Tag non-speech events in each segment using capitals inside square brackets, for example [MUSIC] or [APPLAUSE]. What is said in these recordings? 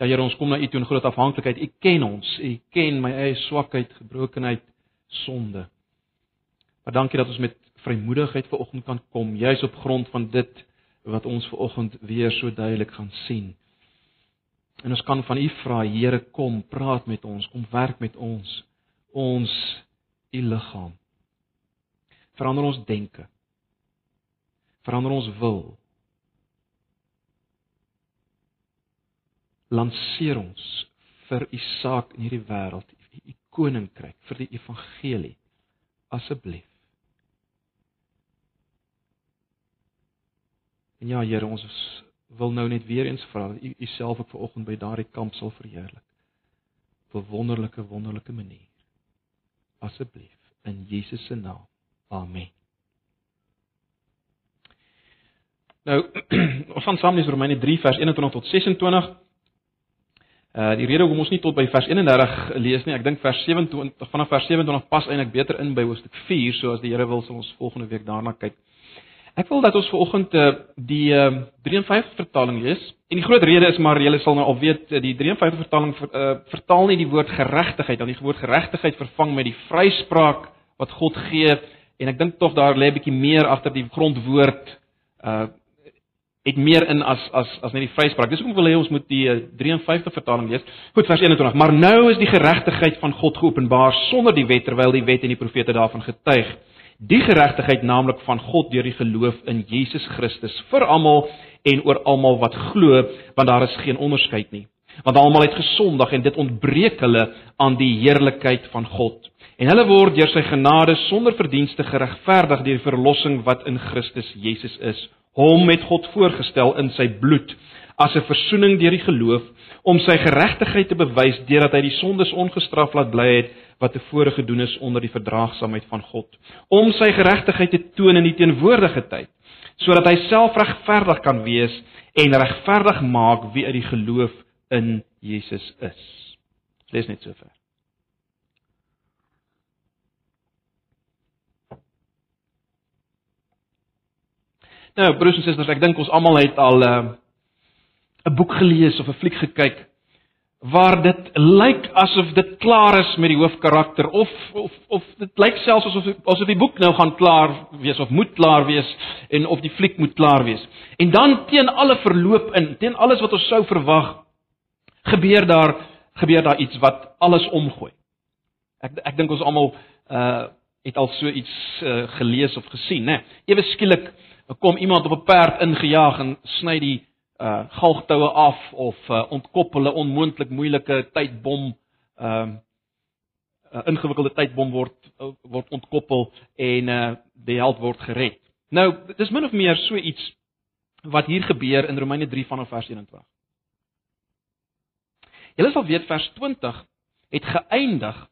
Ja Here, ons kom na U toe in groot afhanklikheid. U ken ons. U ken my eie swakheid, gebrokenheid, sonde. Maar dankie dat ons met vrymoedigheid ver oggend kan kom, juis op grond van dit wat ons ver oggend weer so duidelik gaan sien. En ons kan van U vra, Here, kom, praat met ons, kom werk met ons. Ons U liggaam. Verander ons denke. Verander ons wil. Lanseer ons vir U saak in hierdie wêreld, U koninkryk, vir die evangelie. Asseblief. En ja Here, ons wil nou net weer eens vra dat U Uself ook vanoggend by daardie kamp sal verheerlik. Op 'n wonderlike wonderlike manier. Asseblief in Jesus se naam. Amen. Nou, [CLEARS THROAT] ons gaan saam lees Romeine 3 vers 21 tot 26. Uh die rede hoekom ons nie tot by vers 31 lees nie, ek dink vers 27 vanaf vers 27 pas eintlik beter in by hoofstuk 4, so as die Here wil sal ons volgende week daarna kyk. Ek wil dat ons vanoggend uh, die uh, 53 vertaling lees. En die groot rede is maar julle sal nou al weet die 53 vertaling ver, uh, vertaal nie die woord geregtigheid, dan die woord geregtigheid vervang met die vryspraak wat God gee en ek dink tog daar lê 'n bietjie meer agter die grondwoord uh het meer in as as as net die vryspraak. Dis hoekom wil hy ons moet die 53 vertaling lees. Goed vers 21. Maar nou is die geregtigheid van God geopenbaar sonder die wet terwyl die wet en die profete daarvan getuig die geregtigheid naamlik van God deur die geloof in Jesus Christus vir almal en oor almal wat glo, want daar is geen onderskeid nie. Want almal het gesondig en dit ontbreek hulle aan die heerlikheid van God. En hulle word deur sy genade sonder verdienste geregverdig deur die verlossing wat in Christus Jesus is. Hom het God voorgestel in sy bloed as 'n verzoening deur die geloof om sy geregtigheid te bewys deurdat hy die sondes ongestraf laat bly het wat tevore gedoen is onder die verdraagsaamheid van God, om sy geregtigheid te toon in die teenwoordige tyd, sodat hy self regverdig kan wees en regverdig maak wie uit die geloof in Jesus is. Lees net sover. Nou, broers en susters, ek dink ons almal het al 'n uh, boek gelees of 'n fliek gekyk waar dit lyk asof dit klaar is met die hoofkarakter of of of dit lyk selfs asof asof die boek nou gaan klaar wees of moet klaar wees en of die fliek moet klaar wees. En dan teen alle verloop in, teen alles wat ons sou verwag, gebeur daar gebeur daar iets wat alles omgooi. Ek ek dink ons almal uh het al so iets uh, gelees of gesien, né? Ewe skielik kom iemand op 'n perd ingejaag en sny die uh galgtoue af of uh, ontkoppel 'n onmoontlik moeilike tydbom ehm uh, 'n ingewikkelde tydbom word uh, word ontkoppel en uh die held word gered. Nou, dis min of meer so iets wat hier gebeur in Romeine 3 vanaf vers 21. Julle sal weet vers 20 het geëindig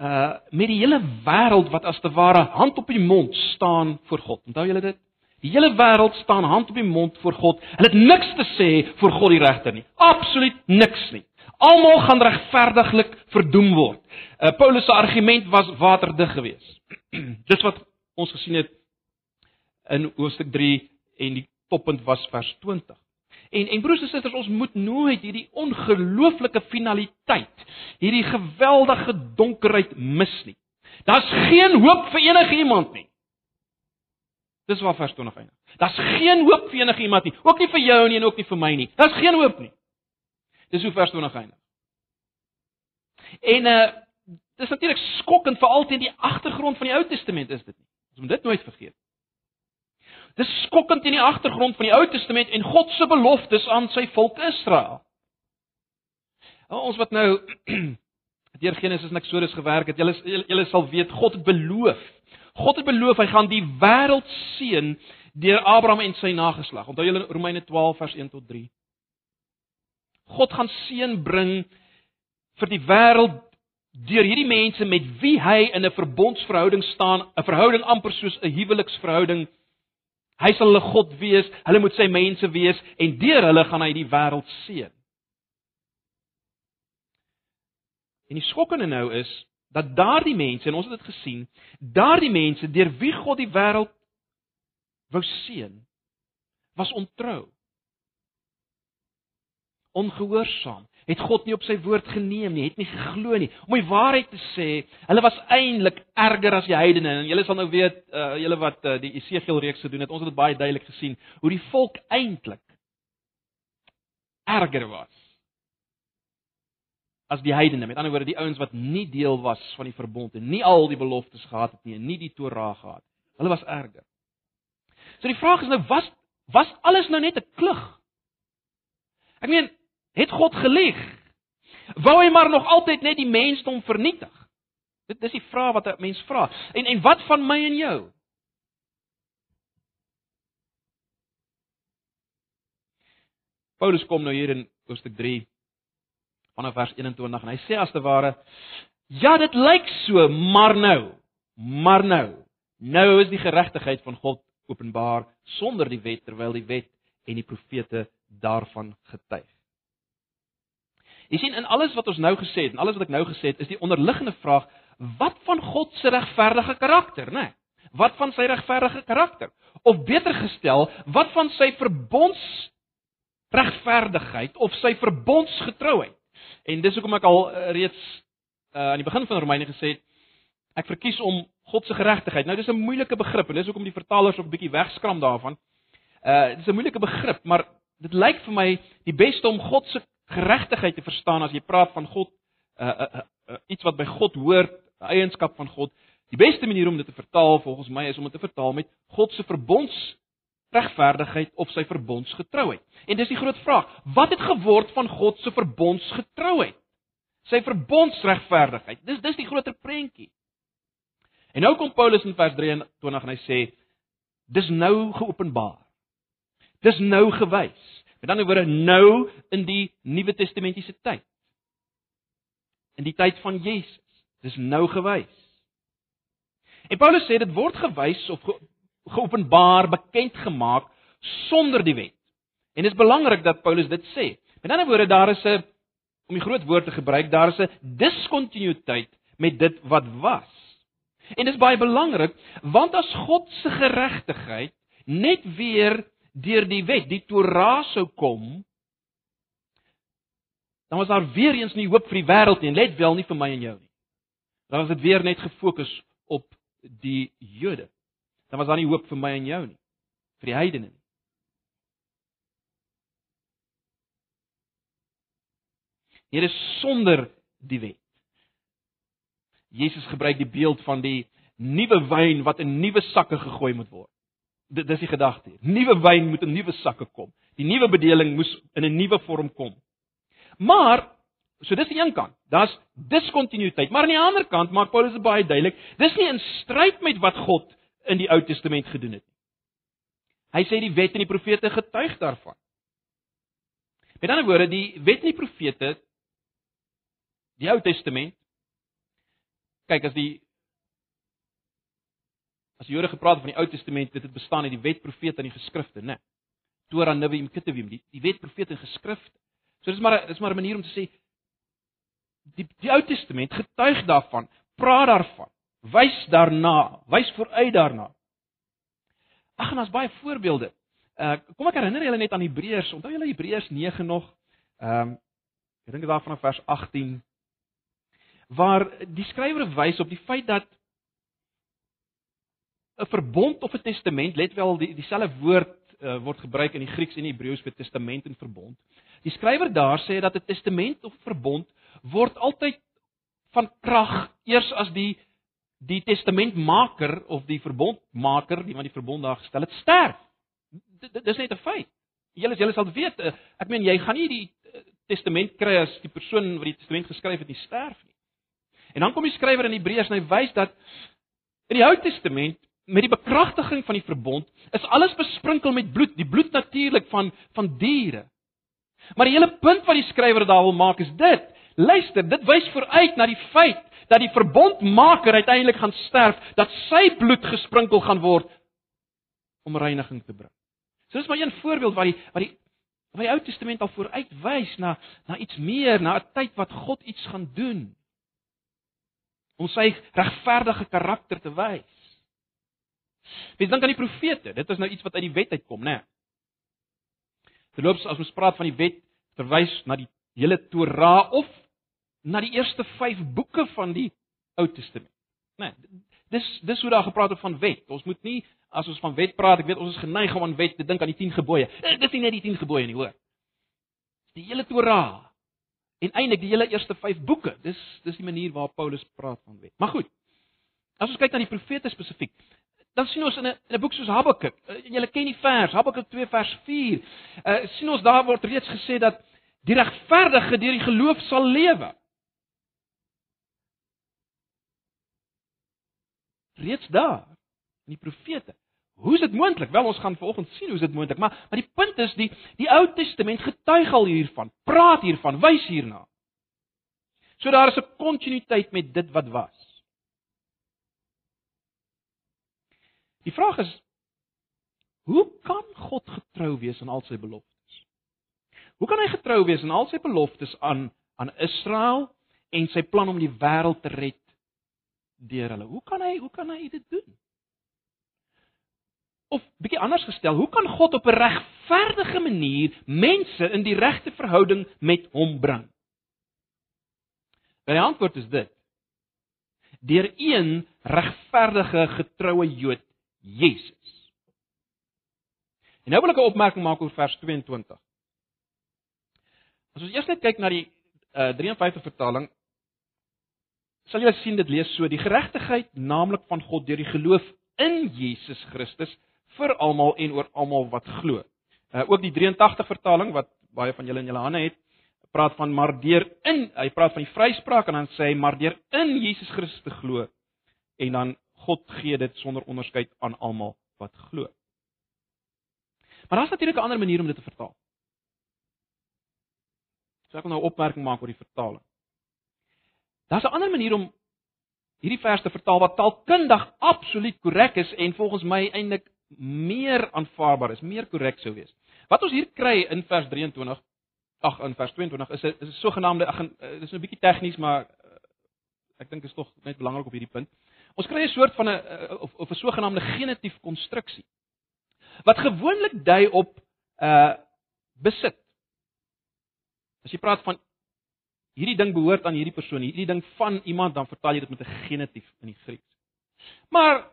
uh met die hele wêreld wat as te ware hand op die mond staan voor God. Onthou julle dit? Die hele wêreld staan hand op die mond voor God. Hulle het niks te sê voor God die regter nie. Absoluut niks nie. Almal gaan regverdiglik verdoem word. Uh, Paulus se argument was waterdig geweest. [CLEARS THROAT] Dis wat ons gesien het in hoofstuk 3 en die toppunt was vers 20. En en broers en susters, ons moet nooit hierdie ongelooflike finaliteit, hierdie geweldige donkerheid mis nie. Daar's geen hoop vir enige iemand nie. Dis waar vers 20 eindig. Daar's geen hoop vir enige iemand nie, ook nie vir jou nie en ook nie vir my nie. Daar's geen hoop nie. Dis hoe vers 20 eindig. En uh dis natuurlik skokkend veral teen die agtergrond van die Ou Testament is dit nie. Ons moet dit nooit vergeet. Dis skokkend in die agtergrond van die Ou Testament en God se beloftes aan sy volk Israel. Nou, ons wat nou [CLEARS THROAT] deur Genesis en Eksodus gewerk het, julle julle sal weet God het beloof God het beloof hy gaan die wêreld seën deur Abraham en sy nageslag. Onthou julle Romeine 12 vers 1 tot 3. God gaan seën bring vir die wêreld deur hierdie mense met wie hy in 'n verbondsverhouding staan, 'n verhouding amper soos 'n huweliksverhouding. Hy sal hulle God wees, hulle moet sy mense wees en deur hulle gaan hy die wêreld seën. En die skokkende nou is dat daardie mense en ons het dit gesien, daardie mense deur wie God die wêreld wou seën, was ontrou. ongehoorsaam, het God nie op sy woord geneem nie, het nie geglo nie. Om die waarheid te sê, hulle was eintlik erger as die heidene en julle sal nou weet, uh, julle wat uh, die Esegiel reeks gedoen het, ons het dit baie duidelik gesien hoe die volk eintlik erger was as die heidene. Met ander woorde, die ouens wat nie deel was van die verbond en nie al die beloftes gehad het nie en nie die Torah gehad. Hulle was erger. So die vraag is nou was was alles nou net 'n klug? Ek meen, het God gelieg? Wou hy maar nog altyd net die mensdom vernietig? Dit dis die vraag wat 'n mens vra. En en wat van my en jou? Paulus kom nou hier in hoofstuk 3 vanaf vers 21 en hy sê as te ware ja, dit lyk so, maar nou, maar nou, nou is die geregtigheid van God openbaar sonder die wet terwyl die wet en die profete daarvan getuig. Jy sien in alles wat ons nou gesê het en alles wat ek nou gesê het is die onderliggende vraag wat van God se regverdige karakter, né? Nee, wat van sy regverdige karakter? Of beter gestel, wat van sy verbonds regverdigheid of sy verbondsgetrouheid? En dis hoekom ek al uh, reeds uh, aan die begin van Romeine gesê het ek verkies om God se geregtigheid. Nou dis 'n moeilike begrip en dis hoekom die vertalers ook bietjie wegskram daarvan. Uh dis 'n moeilike begrip, maar dit lyk vir my die beste om God se geregtigheid te verstaan as jy praat van God uh, uh, uh, uh iets wat by God hoort, 'n eienskap van God. Die beste manier om dit te vertaal volgens my is om dit te vertaal met God se verbonds regverdigheid of sy verbondsgetrouheid. En dis die groot vraag, wat het geword van God se verbondsgetrouheid? Sy verbondsregverdigheid. Dis dis die groter prentjie. En nou kom Paulus in vers 23 en hy sê dis nou geopenbaar. Dis nou gewys. Met ander woorde nou in die Nuwe Testamentiese tyd. In die tyd van Jesus. Dis nou gewys. En Paulus sê dit word gewys of geopenbaar, bekend gemaak sonder die wet. En dit is belangrik dat Paulus dit sê. Met ander woorde daar is 'n om die groot woord te gebruik, daar is 'n diskontinuïteit met dit wat was. En dit is baie belangrik want as God se geregtigheid net weer deur die wet, die Torah sou kom, dan was daar weer eens nie hoop vir die wêreld nie, let wel nie vir my en jou nie. Dan was dit weer net gefokus op die Jode. Dan was daar nie hoop vir my en jou nie, vir die heidene nie. Hier is sonder die wet. Jesus gebruik die beeld van die nuwe wyn wat in nuwe sakke gegooi moet word. Dit dis die gedagte hier. Nuwe wyn moet in nuwe sakke kom. Die nuwe bedeling moes in 'n nuwe vorm kom. Maar so dis die een kant. Daar's diskontinuïteit, maar aan die ander kant maak Paulus dit baie duidelik, dis nie in stryd met wat God in die Ou Testament gedoen het nie. Hy sê die wet en die profete getuig daarvan. Met ander woorde, die wet en die profete die Ou Testament kyk as die as die Jode gepraat van die Ou Testament, dit het bestaan uit die wet, profete en die geskrifte, né? Torah, Neviim, Ketuvim, die die wet, profete en geskrifte. So dis maar dis maar 'n manier om te sê die die Ou Testament getuig daarvan, praat daarvan, wys daarna, wys vooruit daarna. Ag daar's baie voorbeelde. Uh kom ek herinner julle net aan Hebreërs. Onthou julle Hebreërs 9 nog? Ehm um, ek dink daar vanaf vers 18 waar die skrywer wys op die feit dat 'n verbond of 'n testament, let wel die dieselfde woord uh, word gebruik in die Grieks en die Hebreëus vir testament en verbond. Die skrywer daar sê dat 'n testament of verbond word altyd van krag eers as die die testamentmaker of die verbondmaker, die wat die verbond daar gestel het, sterf. Dit is net 'n feit. Julle julle sal weet, uh, ek meen jy gaan nie die uh, testament kry as die persoon wat die testament geskryf het nie sterf nie. En dan kom die skrywer in Hebreërs en hy wys dat in die Ou Testament met die bekragtiging van die verbond is alles besprinkel met bloed, die bloed natuurlik van van diere. Maar die hele punt wat die skrywer daar wil maak is dit. Luister, dit wys vooruit na die feit dat die verbondmaker uiteindelik gaan sterf, dat sy bloed gesprinkel gaan word om reiniging te bring. So dis maar een voorbeeld wat die wat die wat die Ou Testament al vooruit wys na na iets meer, na 'n tyd wat God iets gaan doen om sy regverdige karakter te wys. Wie dink aan die profete? Dit is nou iets wat uit die wet uitkom, né? Nee. Terloops, as ons praat van die wet, verwys na die hele Torah of na die eerste 5 boeke van die Ou Testament. Nee, dis dis hoe daar gepraat word van wet. Ons moet nie as ons van wet praat, ek weet ons is geneig om aan wet te dink aan die 10 gebooie. Eh, dis nie net die 10 gebooie nie, hoor. Dis die hele Torah. En eintlik die hele eerste 5 boeke. Dis dis die manier waarop Paulus praat van wet. Maar goed. As ons kyk na die profete spesifiek, dan sien ons in 'n in 'n boek soos Habakuk, uh, julle ken die vers, Habakuk 2 vers 4, uh, sien ons daar word reeds gesê dat die regverdige deur die geloof sal lewe. Reeds daar in die profete. Hoe is dit moontlik? Wel ons gaan vanoggend sien hoe is dit moontlik, maar maar die punt is die die Ou Testament getuig al hiervan, praat hiervan, wys hierna. So daar is 'n kontinuïteit met dit wat was. Die vraag is hoe kan God getrou wees aan al sy beloftes? Hoe kan hy getrou wees aan al sy beloftes aan aan Israel en sy plan om die wêreld te red deur hulle. Hoe kan hy hoe kan hy dit doen? Of bietjie anders gestel, hoe kan God op 'n regverdige manier mense in die regte verhouding met hom bring? Die antwoord is dit. Deur een regverdige getroue Jood, Jesus. En nou wil ek 'n opmerking maak oor vers 22. As ons eers net kyk na die uh, 53 vertaling, sal jy sien dit lees so die geregtigheid naamlik van God deur die geloof in Jesus Christus vir almal en oor almal wat glo. Uh ook die 83 vertaling wat baie van julle in julle hande het, praat van maar deur in, hy praat van die vryspraak en dan sê hy maar deur in Jesus Christus te glo en dan God gee dit sonder onderskeid aan almal wat glo. Maar daar's natuurlik 'n ander manier om dit te vertaal. So ek wil nou 'n opmerking maak oor die vertaling. Daar's 'n ander manier om hierdie vers te vertaal wat taalkundig absoluut korrek is en volgens my eintlik meer aanvaarbaar is, meer korrek sou wees. Wat ons hier kry in vers 23, ag in vers 22 is 'n is 'n sogenaamde ag eh, dis 'n bietjie tegnies maar eh, ek dink is tog net belangrik op hierdie punt. Ons kry 'n soort van 'n eh, of, of 'n sogenaamde genitief konstruksie wat gewoonlik dui op uh besit. As jy praat van hierdie ding behoort aan hierdie persoon, hierdie ding van iemand, dan vertaal jy dit met 'n genitief in die Grieks. Maar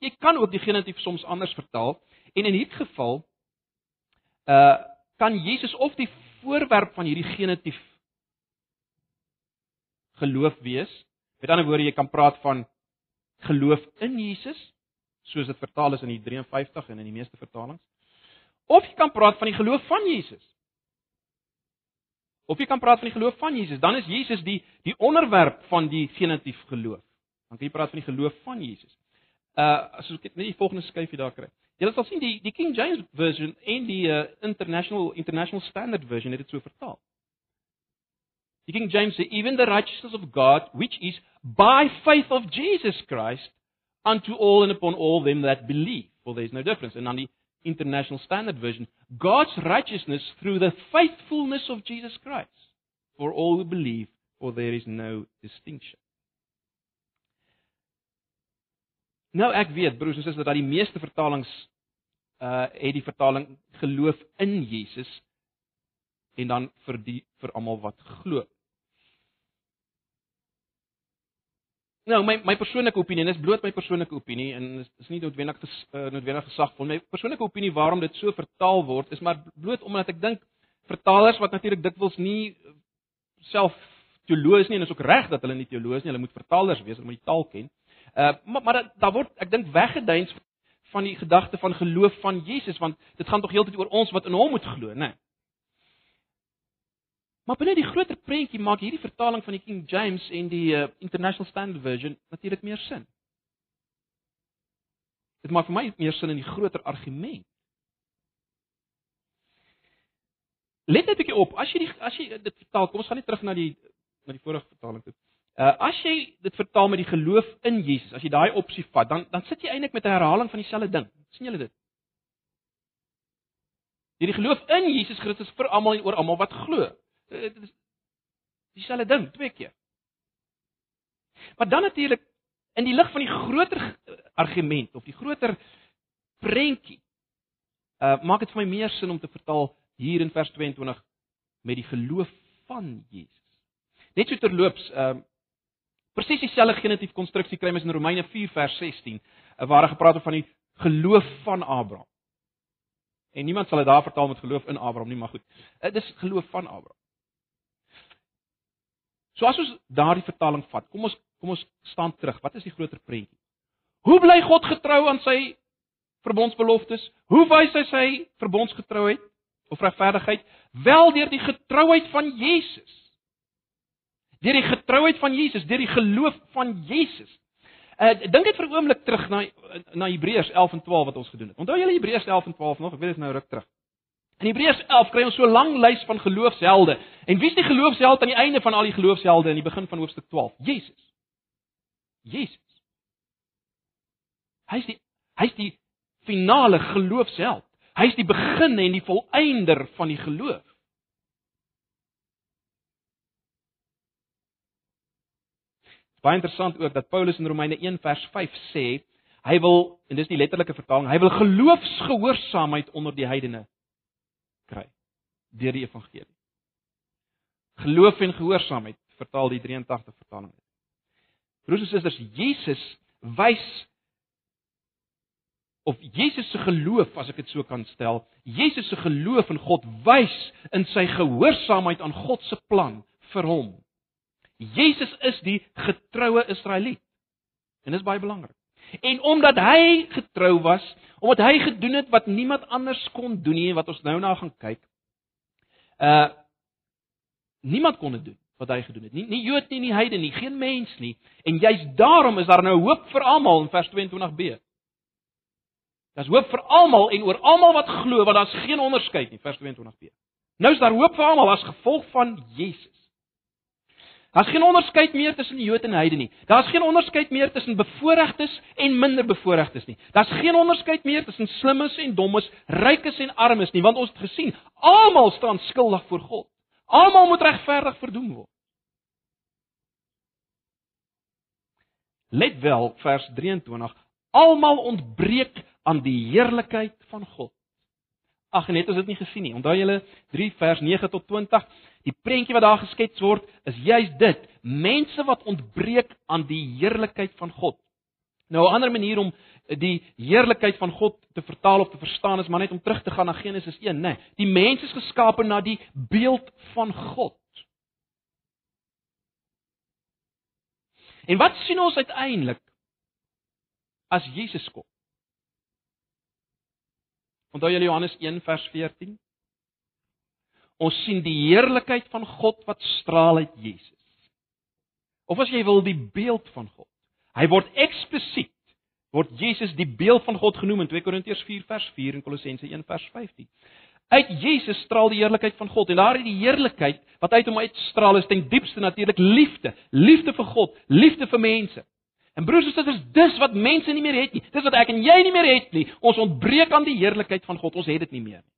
jy kan ook die genitief soms anders vertaal en in hierdie geval uh kan Jesus of die voorwerp van hierdie genitief geloof wees. Met ander woorde, jy kan praat van geloof in Jesus, soos dit vertaal is in die 53 en in die meeste vertalings. Of jy kan praat van die geloof van Jesus. Of jy kan praat van die geloof van Jesus, dan is Jesus die die onderwerp van die genitief geloof. Dan kan jy praat van die geloof van Jesus. Uh as ons net die volgende skyfie daar kry. Jy sal sien die die King James version en die uh, international international standard version het dit so vertaal. Die King James sê even the righteousness of God which is by faith of Jesus Christ unto all and upon all them that believe. For there is no difference. En dan die International Standard Version, God's righteousness through the faithfulness of Jesus Christ for all who believe, for there is no distinction. Nou ek weet broers en susters dat die meeste vertalings uh het die vertaling geloof in Jesus en dan vir die vir almal wat glo. Nou my my persoonlike opinie, dis bloot my persoonlike opinie en is, is nie noodwendig ges, uh, noodwendig gesag van my persoonlike opinie waarom dit so vertaal word is maar bloot omdat ek dink vertalers wat natuurlik dikwels nie self teoloos nie en is ook reg dat hulle nie teoloos nie, hulle moet vertalers wees, hulle moet die taal ken. Uh maar maar daar word ek dink weggeduins van die gedagte van geloof van Jesus want dit gaan tog heeltyd oor ons wat in hom moet glo, né? Nee. Maar binne die groter prentjie maak hierdie vertaling van die King James en die uh, International Standard Version natuurlik meer sin. Dit maak vir my meer sin in die groter argument. Let net 'n bietjie op, as jy die as jy dit vertaal, kom ons gaan net terug na die na die vorige vertaling toe. Uh as jy dit vertaal met die geloof in Jesus, as jy daai opsie vat, dan dan sit jy eintlik met 'n herhaling van dieselfde ding. sien julle dit? Hierdie geloof in Jesus Christus vir almal en oor almal wat glo. Eh, dit is dieselfde ding twee keer. Maar dan natuurlik in die lig van die groter argument of die groter prentjie uh maak dit vir my meer sin om te vertaal hier in vers 22 met die geloof van Jesus. Net so terloops, ehm uh, presies dieselfde genetief konstruksie kry ons in Romeine 4 vers 16, uh, waar hy gepraat het van die geloof van Abraham. En niemand sal dit daar vertaal met geloof in Abraham nie, maar goed. Dit is geloof van Abraham. So as ons daardie vertaling vat, kom ons kom ons staan terug. Wat is die groter prentjie? Hoe bly God getrou aan sy verbondsbeloftes? Hoe wys hy sy verbondsgetrouheid of regverdigheid? Wel deur die getrouheid van Jesus. Deur die getrouheid van Jesus, deur die geloof van Jesus. Uh dink net vir 'n oomblik terug na na Hebreërs 11 en 12 wat ons gedoen het. Onthou julle Hebreërs 11 en 12 nog? Ek weet dit is nou ruk terug. In Hebreërs 11 kry ons so 'n lang lys van geloofshelde. En wie is die geloofsheld aan die einde van al die geloofshelde in die begin van hoofstuk 12? Jesus. Jesus. Hy's die hy's die finale geloofsheld. Hy's die begin en die volëinder van die geloof. Baie interessant ook dat Paulus in Romeine 1 vers 5 sê, hy wil en dis die letterlike vertaling, hy wil geloofsgehoorsaamheid onder die heidene deur die evangelie. Geloof en gehoorsaamheid vertaal die 83 vertaling. Broers en susters, Jesus wys of Jesus se geloof, as ek dit so kan stel, Jesus se geloof in God wys in sy gehoorsaamheid aan God se plan vir hom Jesus is die getroue Israeliet. En dis baie belangrik. En omdat hy getrou was, omdat hy gedoen het wat niemand anders kon doen nie, wat ons nou na gaan kyk. Uh niemand kon dit doen wat hy gedoen het. Nie nie Jood nie, nie Heide nie, geen mens nie. En juist daarom is daar nou hoop vir almal in vers 22b. Daar's hoop vir almal en oor almal wat glo, want daar's geen onderskeid nie, vers 22b. Nou is daar hoop vir almal as gevolg van Jesus. Daar's geen onderskeid meer tussen Jood en Heide nie. Daar's geen onderskeid meer tussen bevoorregtes en minder bevoorregtes nie. Daar's geen onderskeid meer tussen slimmes en dommes, rykes en armes nie, want ons het gesien, almal staan skuldig voor God. Almal moet regverdig verdoem word. Let wel vers 23, almal ontbreek aan die heerlikheid van God. Ag net as dit nie gesien nie. Onthou julle 3 vers 9 tot 20. Die prentjie wat daar geskets word is juis dit: mense wat ontbreek aan die heerlikheid van God. Nou 'n ander manier om die heerlikheid van God te vertaal of te verstaan is maar net om terug te gaan na Genesis 1, né? Nee, die mens is geskape na die beeld van God. En wat sien ons uiteindelik as Jesus kom? Onthou julle Johannes 1 vers 14? Ons sien die heerlikheid van God wat straal uit Jesus. Of as jy wil die beeld van God. Hy word eksplisiet word Jesus die beeld van God genoem in 2 Korintiërs 4 vers 4 en Kolossense 1 vers 15. Uit Jesus straal die heerlikheid van God en daardie die heerlikheid wat uit hom uitstraal is ten diepste natuurlik liefde, liefde vir God, liefde vir mense. En broers en susters, dis wat mense nie meer het nie. Dis wat ek en jy nie meer het nie. Ons ontbreek aan die heerlikheid van God. Ons het dit nie meer nie.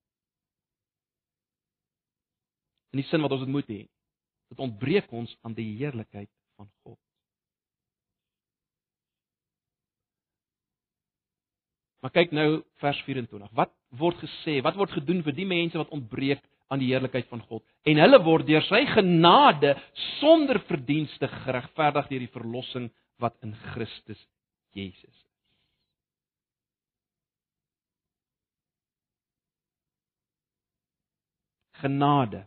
In die sin wat ons dit moet hê. Dit ontbreek ons aan die heerlikheid van God. Maar kyk nou vers 24. Wat word gesê? Wat word gedoen vir die mense wat ontbreek aan die heerlikheid van God? En hulle word deur sy genade sonder verdienste geregverdig deur die verlossing wat in Christus Jesus is. Genade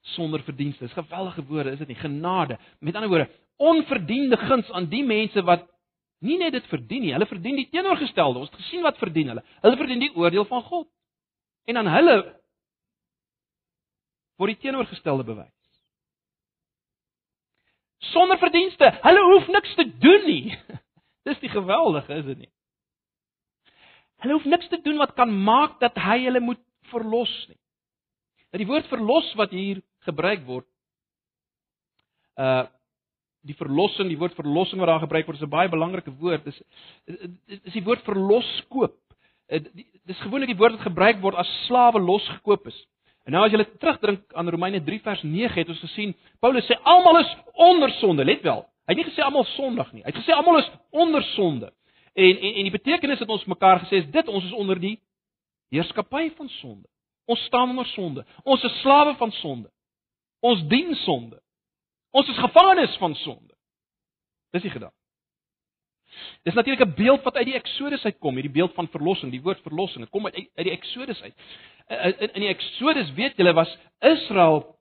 sonder verdienste. Dis geweldige woorde, is dit nie? Genade. Met ander woorde, onverdiende guns aan die mense wat nie net dit verdien nie, hulle verdien die teenoorgestelde. Ons het gesien wat verdien hulle. Hulle verdien die oordeel van God. En aan hulle word die teenoorgestelde bewys sonder verdienste. Hulle hoef niks te doen nie. [LAUGHS] Dis die geweldige, is dit nie? Hulle hoef niks te doen wat kan maak dat hy hulle moet verlos nie. Dat die woord verlos wat hier gebruik word uh die verlossing, die woord verlossing wat daar gebruik word is 'n baie belangrike woord. Dis is die woord verloskoop. Dis gewoonlik die woord wat gebruik word as slawe losgekoop is. En nou as jy terugdink aan Romeine 3 vers 9 het ons gesien Paulus sê almal is onder sonde, let wel. Hy het nie gesê almal sondig nie. Hy het gesê almal is onder sonde. En en en die betekenis het ons mekaar gesê is dit ons is onder die heerskappy van sonde. Ons staan onder sonde. Ons is slawe van sonde. Ons dien sonde. Ons is gevangenes van sonde. Dis die gedagte. Dis natuurlik 'n beeld wat uit die Eksodus uitkom, hierdie beeld van verlossing, die woord verlossing. Dit kom uit uit die Eksodus uit. In in die Eksodus weet julle was Israel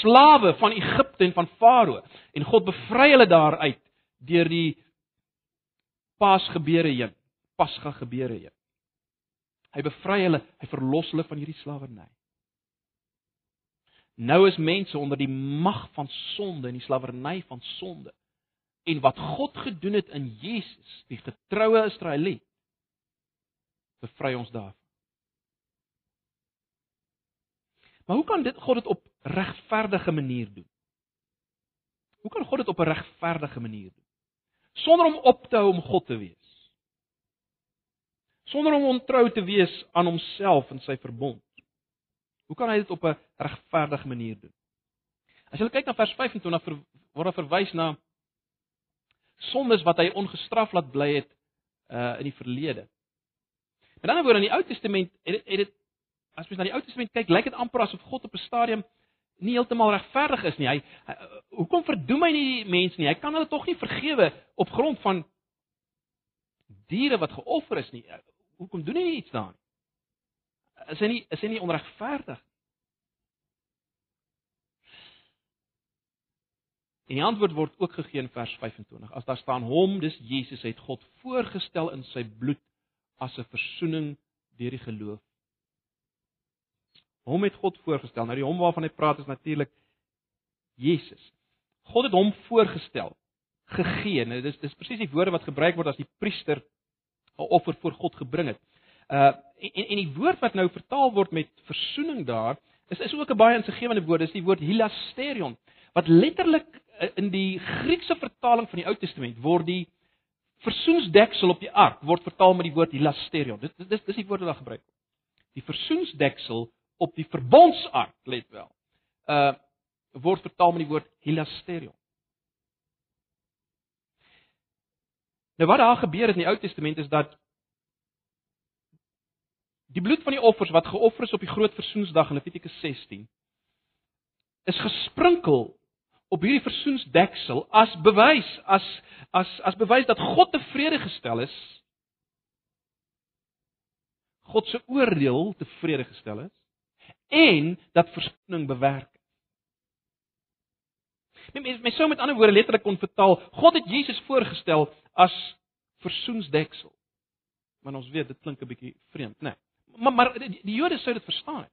slawe van Egipte en van Farao en God bevry hulle daaruit deur die Pasgebeure heen, Pasga gebeure heen. Hy bevry hulle, hy verlos hulle van hierdie slawerny. Nou is mense onder die mag van sonde en die slawerny van sonde. En wat God gedoen het in Jesus, die getroue Israeliet, bevry ons daarvan. Maar hoe kan dit God dit op regverdige manier doen? Hoe kan God dit op 'n regverdige manier doen? Sonder om op te hou om God te wees. Sonder om ontrou te wees aan homself en sy verbond. Hoe kan hy dit op 'n regverdige manier doen? As jy kyk na vers 25 word daar verwys na sondes wat hy ongestraf laat bly het uh in die verlede. Met ander woorde in die Ou Testament het dit het dit as mens na die Ou Testament kyk, lyk dit amper asof God op 'n stadium nie heeltemal regverdig is nie. Hy, hy hoekom verdoem hy nie die mense nie? Hy kan hulle tog nie vergewe op grond van diere wat geoffer is nie. Hoekom doen hy nie iets daarin? Is hy nie is hy nie onregverdig? En die antwoord word ook gegee in vers 25. As daar staan hom, dis Jesus het God voorgestel in sy bloed as 'n verzoening deur die geloof. Hom het God voorgestel. Nou die hom waarvan hy praat is natuurlik Jesus. God het hom voorgestel, gegee. Nou dis dis presies die woorde wat gebruik word as die priester 'n offer voor God gebring het. Uh en en die woord wat nou vertaal word met versoening daar is is ook 'n baie insiggewende woord, dis die woord hilasterion wat letterlik in die Griekse vertaling van die Ou Testament word die versoensdeksel op die ark word vertaal met die woord hilasterion. Dit dis dis die woord wat daar gebruik word. Die versoensdeksel op die verbondsark, let wel. Uh word vertaal met die woord hilasterion. Nou wat daar gebeur het in die Ou Testament is dat die bloed van die offers wat geoffer is op die groot versoensdag in Levitikus 16 is gesprinkel op hierdie versoensdeksel as bewys as as as bewys dat God tevrede gestel is God se oordeel tevrede gestel is en dat versoening bewerk het. Mens mens sou met ander woorde letterlik kon vertaal God het Jesus voorgestel as versoensdeksel. Maar ons weet dit klink 'n bietjie vreemd, né? Nee. Maar maar die, die Jode sou dit verstaan het.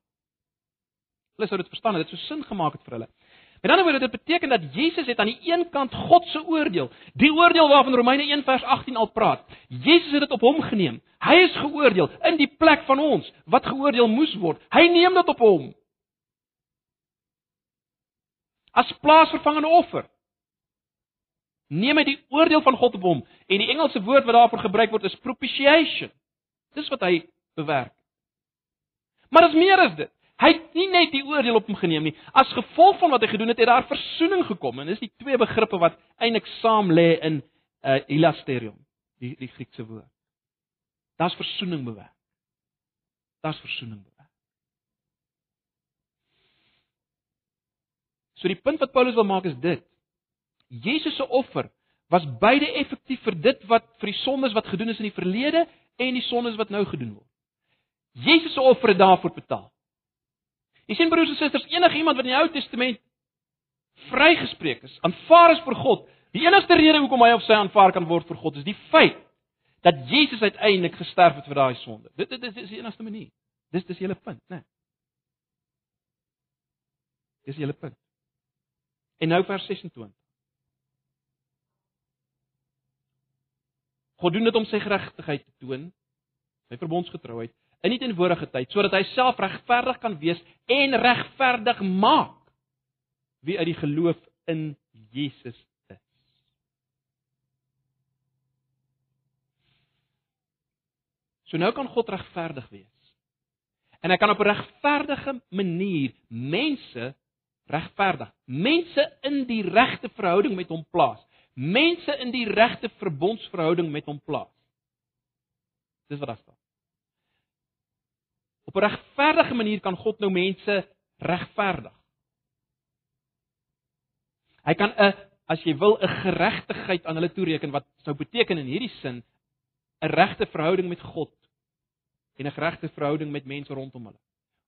Hulle sou dit verstaan het, dit sou sin gemaak het vir hulle. Met ander woorde, dit beteken dat Jesus het aan die een kant God se oordeel, die oordeel waarvan Romeine 1 vers 18 al praat. Jesus het dit op hom geneem. Hy is geoordeel in die plek van ons wat geoordeel moes word. Hy neem dit op hom. As plaasvervangende offer. Neem hy die oordeel van God op hom en die Engelse woord wat daarvoor gebruik word is propitiation. Dis wat hy bewerk. Maar dis meer as dit. Hy het nie net die oordeel op hom geneem nie. As gevolg van wat hy gedoen het, het daar verzoening gekom en dis die twee begrippe wat eintlik saam lê in uh elasterium, die die Griekse woord. Daar's verzoening bewerk. Daar's verzoening bewerk. So die punt wat Paulus wil maak is dit. Jesus se offer was beide effektief vir dit wat vir die sondes wat gedoen is in die verlede en die sondes wat nou gedoen word. Jesus se offer het daarvoor betaal. Jy sien broers en susters, enige iemand wat in die Ou Testament vrygespreek is, aanvaar is vir God, die enigste rede hoekom hy of sy aanvaar kan word vir God is die feit dat Jesus uiteindelik gesterf het vir daai sonde. Dit dit is die enigste manier. Dis dis hele punt, né? Nee. Dis die hele punt. En nou vers 26. God doen dit om sy geregtigheid te toon, sy verbondsgetrouheid in die teenwoordige tyd sodat hy self regverdig kan wees en regverdig maak wie uit die geloof in Jesus is. So nou kan God regverdig wees. En hy kan op 'n regverdige manier mense regverdig. Mense in die regte verhouding met hom plaas. Mense in die regte verbondsverhouding met hom plaas. Dis wat daar staan Op 'n regverdige manier kan God nou mense regverdig. Hy kan 'n as jy wil 'n geregtigheid aan hulle toereken wat sou beteken in hierdie sin 'n regte verhouding met God en 'n regte verhouding met mense rondom hulle.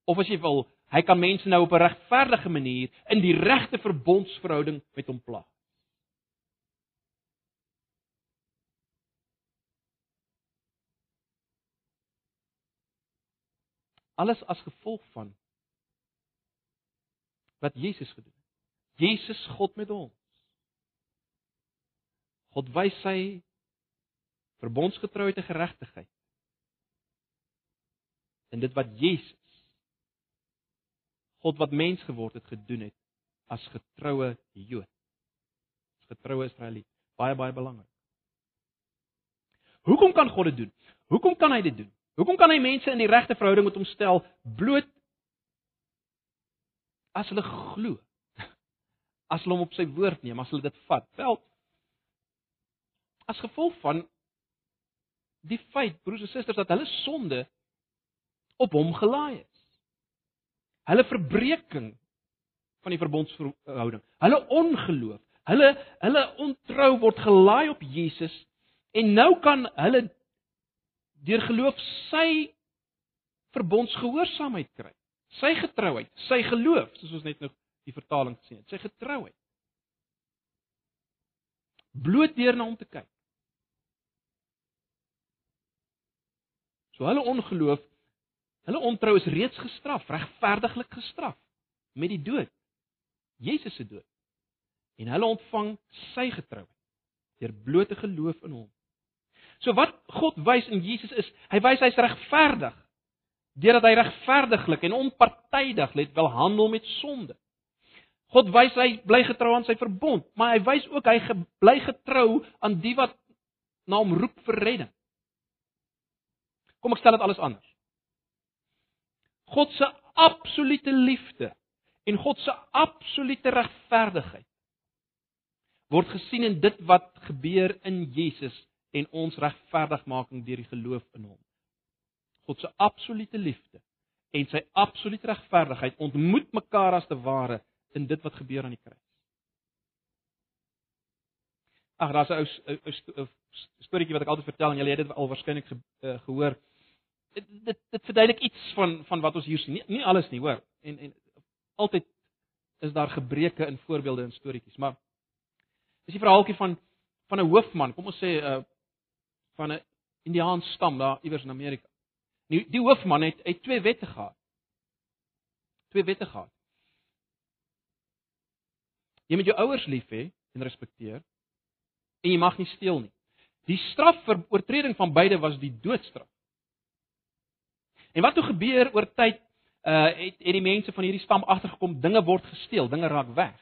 Of as jy wil, hy kan mense nou op 'n regverdige manier in die regte verbondsverhouding met hom plaas. Alles as gevolg van wat Jesus gedoen het. Jesus God met ons. God wys sy verbondsgetrouheid en geregtigheid. En dit wat Jesus God wat mens geword het gedoen het as getroue Jood. As getroue Israeliet. Baie baie belangrik. Hoekom kan God dit doen? Hoekom kan hy dit doen? Hoekom kan hy mense in die regte verhouding met hom stel bloot as hulle glo? [LAUGHS] As hulle hom op sy woord neem, as hulle dit vat. Wel as gevolg van die feit broers en susters dat hulle sonde op hom gelaai is. Hulle verbreeking van die verbondsverhouding, hulle ongeloof, hulle hulle ontrou word gelaai op Jesus en nou kan hulle deur geloof sy verbondsgehoorsaamheid kry. Sy getrouheid, sy geloof, soos ons net nou die vertaling gesien het, sy getrouheid. Bloot deur na hom te kyk. So hulle ongeloof, hulle ontrou is reeds gestraf, regverdiglik gestraf met die dood. Jesus se dood. En hulle ontvang sy getrouheid deur blote geloof in hom. So wat God wys in Jesus is, hy wys hy's regverdig deurdat hy regverdiglik en onpartydig let wel handel met sonde. God wys hy bly getrou aan sy verbond, maar hy wys ook hy bly getrou aan die wat na hom roep vir redding. Kom ek stel dit alles anders. God se absolute liefde en God se absolute regverdigheid word gesien in dit wat gebeur in Jesus en ons regverdigmaking deur die geloof in hom. God se absolute liefde en sy absolute regverdigheid ontmoet mekaar as te ware in dit wat gebeur aan die kruis. Ag, daar's 'n ou storieetjie wat ek altyd vertel en julle het dit al waarskynlik ge, uh, gehoor dit dit, dit verduidelik iets van van wat ons hier sien. Nie, nie alles nie, hoor. En en altyd is daar gebreke in voorbeelde en storieetjies, maar dis 'n verhaaltjie van van 'n hoofman, kom ons sê 'n uh, van 'n Indiaanse stam daar iewers in Amerika. Die die hoofman het het twee wette gehad. Twee wette gehad. Jy moet jou ouers lief hê en respekteer en jy mag nie steel nie. Die straf vir oortreding van beide was die doodstraf. En wat toe gebeur oor tyd uh het het die mense van hierdie stam agtergekom dinge word gesteel, dinge raak weg.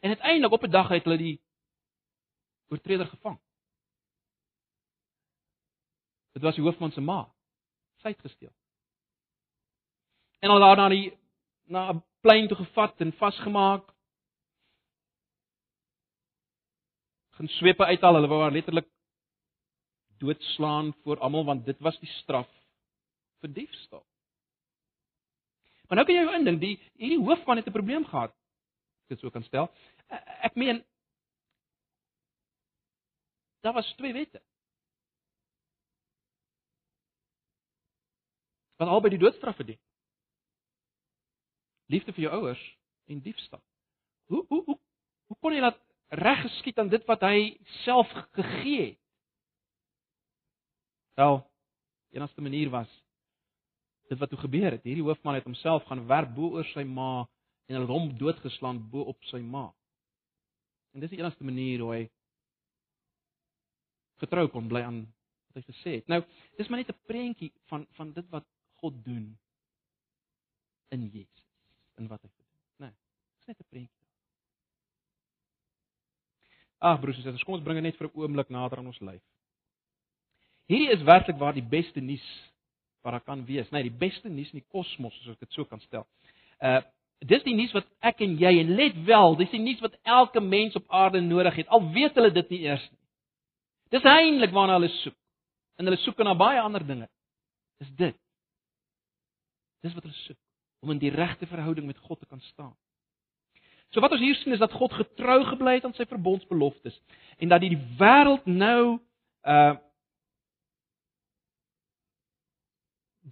En uiteindelik op 'n dag het hulle die oortreder gevang. Dit was die hoofman se ma. Sy het gesteel. En hulle daar na die na 'n plein toe gevat en vasgemaak. Gaan swepe uithaal, hulle wou haar letterlik doodslaan voor almal want dit was die straf vir diefstal. Maar nou kan jy jou indink, die hierdie hoofman het 'n probleem gehad. Dit sou kan stel. Ek meen daar was twee wette. Wat albei die doodstraf verdien. Liefde vir jou ouers en diefstal. Hoe hoe hoe hoe kon jy dat reg geskied aan dit wat hy self gegee het? Wel, enigste manier was dit wat toe gebeur het. Hierdie hoofman het homself gaan werp bo oor sy ma en hulle hom doodgeslaan bo op sy ma. En dis die enigste manier hoe hy getrou kon bly aan wat hy gesê het. Nou, dis maar net 'n prentjie van van dit wat God doen in Jesus, in wat hy doen. Nee, dis net 'n prentjie. Ag broers en susters, kom ons bring dit net vir 'n oomblik nader aan ons lyf. Hierdie is werklik waar die beste nuus wat daar kan wees, nee, die beste nuus in die kosmos, as ek dit so kan stel. Uh dis die nuus wat ek en jy en let wel, dis die nuus wat elke mens op aarde nodig het. Al weet hulle dit nie eers nie. Dis eintlik waarna hulle soek. En hulle soek na baie ander dinge. Dis dit. Dis wat hulle soek, om in die regte verhouding met God te kan staan. So wat ons hier sien is dat God getrou gebly het aan sy verbondsbeloftes en dat die wêreld nou uh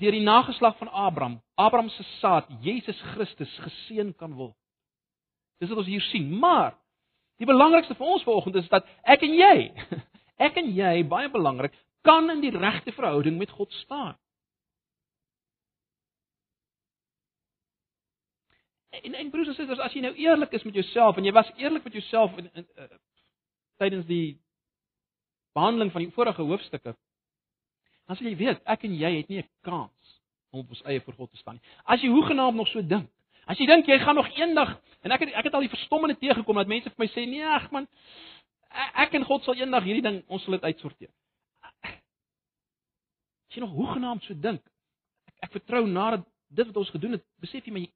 deur die nageslag van Abraham, Abraham se saad, Jesus Christus geseën kan word. Dis wat ons hier sien, maar die belangrikste vir ons vanoggend is dat ek en jy, [LAUGHS] ek en jy baie belangrik, kan in die regte verhouding met God staan. En en broers en susters, as jy nou eerlik is met jouself en jy was eerlik met jouself in, in uh, tydens die behandeling van die vorige hoofstukke, dan sal jy weet ek en jy het nie 'n kans om op ons eie voor God te staan nie. As jy hoegenaamd nog so dink, as jy dink jy gaan nog eendag en ek het ek het al die verstommende teëgekom dat mense vir my sê nee, ag man, ek en God sal eendag hierdie ding ons sal dit uitsorteer. As jy nog hoegenaamd so dink, ek, ek vertrou nadat dit wat ons gedoen het, besef jy maar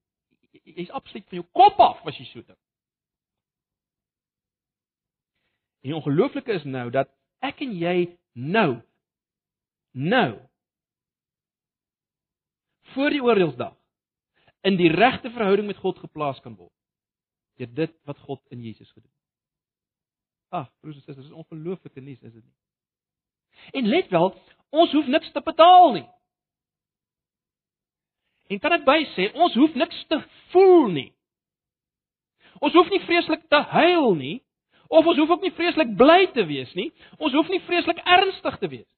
jy's absoluut van jou kop af as jy so dink. En die ongelooflike is nou dat ek en jy nou nou voor die oordeelsdag in die regte verhouding met God geplaas kan word. Deur dit wat God in Jesus gedoen het. Ag, broers en susters, dis ongelooflike nuus, is dit nie? En let wel, ons hoef niks te betaal nie. En kan ek by sê, ons hoef niks te voel nie. Ons hoef nie vreeslik te huil nie, of ons hoef ook nie vreeslik bly te wees nie. Ons hoef nie vreeslik ernstig te wees.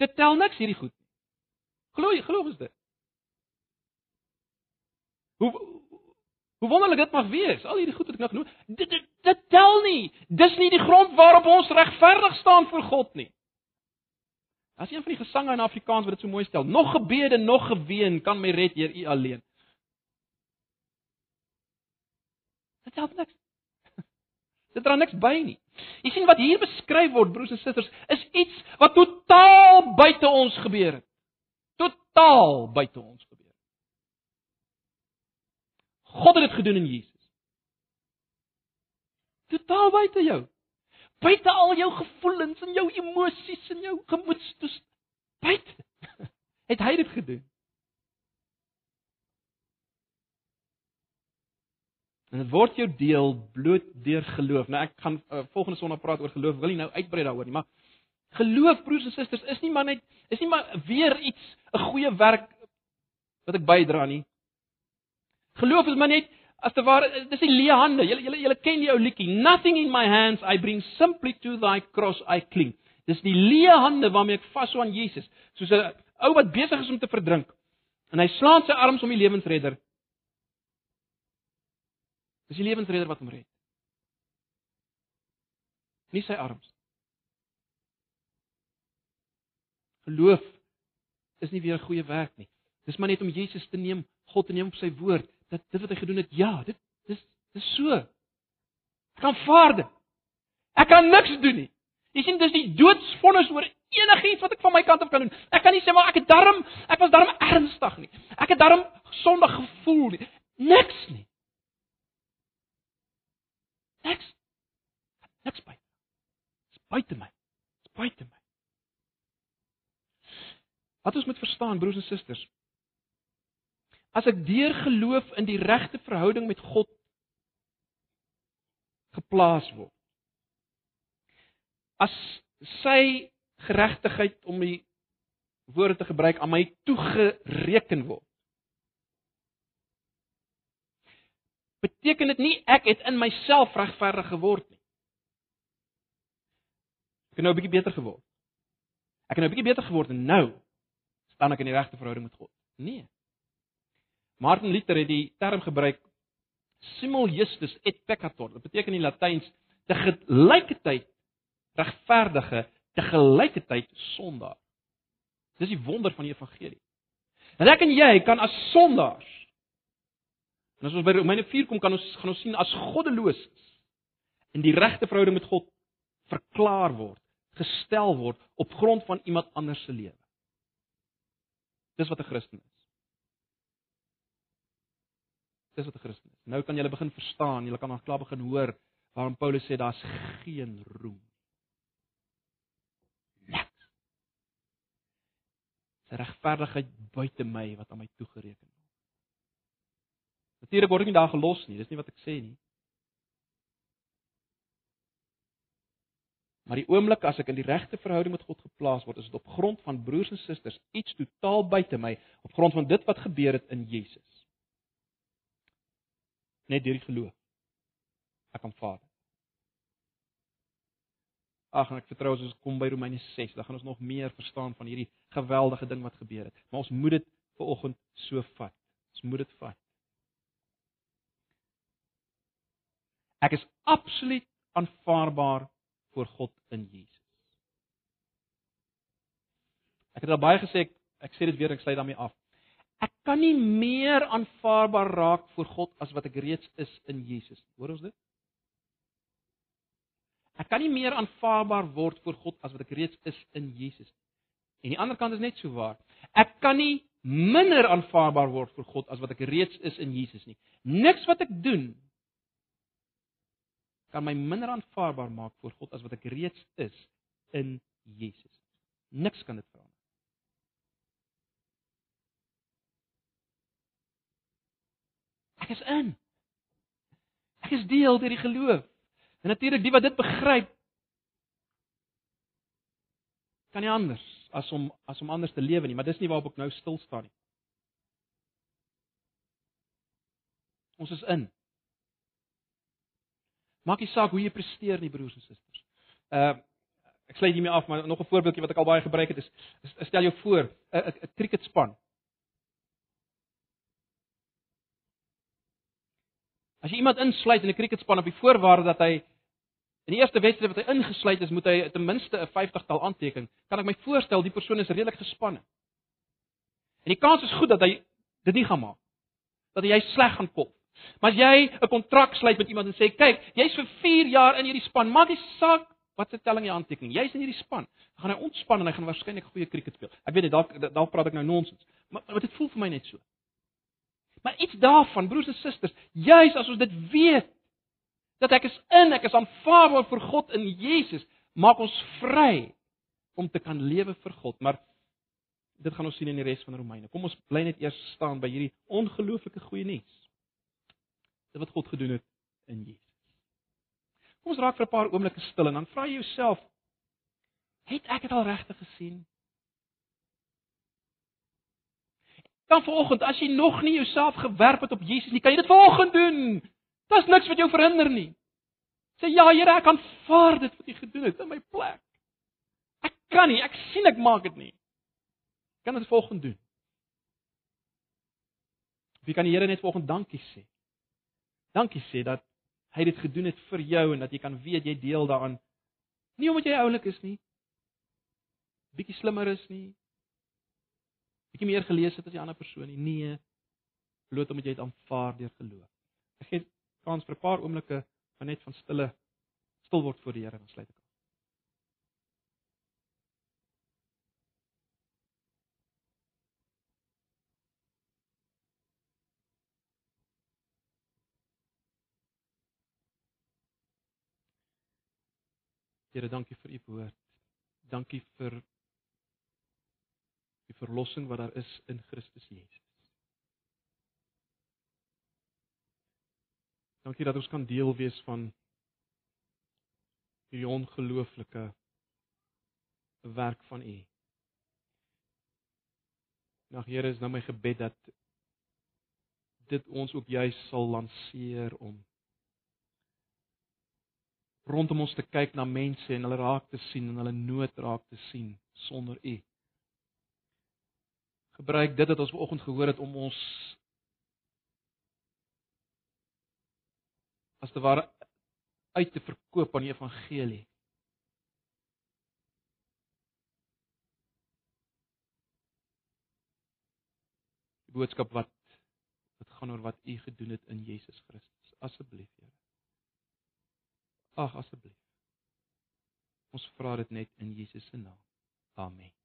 Dit tel niks hierdie goed nie. Glo jy, glo ons dit? Hoe hoe wonderlik dit mag wees, al hierdie goed wat ek nou genoem, dit, dit dit tel nie. Dis nie die grond waarop ons regverdig staan voor God nie. As een van die gesange in Afrikaans wat dit so mooi stel, nog gebede, nog geween kan my red Heer U alleen. Dit help niks. [LAUGHS] Dit dra niks by nie. Jy sien wat hier beskryf word broers en susters, is iets wat totaal buite ons gebeur het. Totaal buite ons gebeur. God het dit gedoen in Jesus. Totaal buite jou buite al jou gevoelens en jou emosies en jou gemoedstoestand. Buite. [LAUGHS] Het hy dit gedoen? En dit word jou deel bloot deur geloof. Nou ek gaan uh, volgende Sondag praat oor geloof. Wil nie nou uitbrei daaroor nie, maar geloof broers en susters is nie maar net is nie maar weer iets 'n goeie werk wat ek bydra nie. Geloof is maar net as te ware dis die leë hande. Julle julle julle ken die ou liedjie. Nothing in my hands I bring simply to thy cross I cling. Dis die leë hande waarmee ek vashou aan Jesus, soos 'n ou wat besig is om te verdrink. En hy slaan sy arms om die lewensredder. Dis die lewensredder wat hom red. Nie sy arms. Geloof is nie weer 'n goeie werk nie. Dis maar net om Jesus te neem, God te neem op sy woord dat dit wat hy gedoen het, ja, dit dis dis so. Ek kan vaarde. Ek kan niks doen nie. Jy sien dis die doodsvonnis oor enigiets wat ek van my kant af kan doen. Ek kan nie sê maar ek het darm, ek was darm ernstig nie. Ek het darm sondig gevoel nie. Niks nie. Niks. Niks by. Dis buite my. Dis buite my. Wat ons moet verstaan broers en susters, as ek deur geloof in die regte verhouding met God geplaas word. As sy geregtigheid om die woorde te gebruik aan my toegereken word. Beteken dit nie ek het in myself regverdig geword nie. Ek het nou 'n bietjie beter geword. Ek het nou 'n bietjie beter geword en nou staan ek in die regte verhouding met God. Nee. Martin Luther het die term gebruik simul justus et peccator. Dit beteken in Latyns te gelyketyd regverdige, te gelyketyd sondaar. Dis die wonder van die evangelie. Dat ek en jy kan as sondaars En as ons by Romeine 4 kom, kan ons gaan ons sien as goddeloos in die regte verhouding met God verklaar word, gestel word op grond van iemand anders se lewe. Dis wat 'n Christen is. Dis wat 'n Christen is. Nou kan jy begin verstaan, jy kan nog klaar begin hoor waarom Paulus sê daar's geen roem. Niks. Dis regverdigheid buite my wat aan my toegereken word. Natuurlik word ek nie daar gelos nie, dis nie wat ek sê nie. Maar die oomblik as ek in die regte verhouding met God geplaas word, is dit op grond van broers en susters, iets totaal buite my, op grond van dit wat gebeur het in Jesus. Net deur die geloof. Ek aanvaar. Ag, en ek vertrou as ons kom by Romeine 6, dan gaan ons nog meer verstaan van hierdie geweldige ding wat gebeur het. Maar ons moet dit ver oggend so vat. Ons moet dit vat. Ek is absoluut aanvaarbaar voor God in Jesus. Ek het al baie gesê ek, ek sê dit weer ek sluit daarmee af. Ek kan nie meer aanvaarbaar raak voor God as wat ek reeds is in Jesus. Hoor ons dit? Ek kan nie meer aanvaarbaar word voor God as wat ek reeds is in Jesus. En die ander kant is net so waar. Ek kan nie minder aanvaarbaar word vir God as wat ek reeds is in Jesus nie. Niks wat ek doen kan my minder aanvaarbaar maak voor God as wat ek reeds is in Jesus. Niks kan dit verander. Is in. Ek is deel deur die geloof. En natuurlik die wat dit begryp kan nie anders as om as om anders te lewe nie, maar dis nie waarop ek nou stil staan nie. Ons is in. Maak nie saak hoe jy presteer nie, broers en susters. Uh ek sluit hiermee af, maar nog 'n voorbeeldjie wat ek al baie gebruik het is, is stel jou voor 'n 'n cricketspan. As jy iemand insluit in 'n cricketspan op die voorwaarde dat hy in die eerste wedstryd wat hy ingesluit is, moet hy ten minste 'n 50-tal aanteken, kan ek my voorstel die persoon is redelik gespanne. En die kans is goed dat hy dit nie gaan maak. Dat hy sleg gaan kop. Maar as jy 'n kontrak sluit met iemand en sê, "Kyk, jy's vir 4 jaar in hierdie span, maak nie saak wat se telling jy aanteken. Jy's in hierdie span." Gaan hy ontspan en hy gaan waarskynlik goeie cricket speel. Ek weet dit dalk dalk praat ek nou nonsens, maar, maar dit voel vir my net so. Maar iets daarvan, broers en susters, juis as ons dit weet dat ek is in, ek is aanvaarbaar vir God in Jesus, maak ons vry om te kan lewe vir God. Maar dit gaan ons sien in die res van Romeine. Kom ons bly net eers staan by hierdie ongelooflike goeie nuus. Dit wat God gedoen het in Jesus. Kom ons raak vir 'n paar oomblikke stil en dan vra jy jouself, het ek dit al regtig gesien? Dan vanoggend, as jy nog nie jouself gewerp het op Jesus nie, kan jy dit vanoggend doen. Daar's niks wat jou verhinder nie. Sê ja, Here, ek aanvaar dit wat U gedoen het in my plek. Ek kan nie, ek sien ek maak dit nie. Kan dit vanoggend doen? Wie kan die Here net vanoggend dankie sê? Dankie sê dat hy dit gedoen het vir jou en dat jy kan weet jy deel daaraan. Nie omdat jy oulik is nie. Bietjie slimmer is nie bietjie meer gelees het as die ander persoon nie. Nee. Bloot omdat jy dit aanvaar deur geloof. Ek gee kans vir 'n paar oomblikke van net van stille stil word voor die Here en sluit ek af. Here, dankie vir u woord. Dankie vir die verlossing wat daar is in Christus Jesus. Dankie dat ons kan deel wees van hierdie ongelooflike werk van U. Nou Here, is nou my gebed dat dit ons ook juis sal lanceer om rondom ons te kyk na mense en hulle raak te sien en hulle nood raak te sien sonder U gebruik dit wat ons vanoggend gehoor het om ons as te ware uit te verkoop aan die evangelie. Die boodskap wat wat gaan oor wat u gedoen het in Jesus Christus. Asseblief, Here. Ag, asseblief. Ons vra dit net in Jesus se naam. Amen.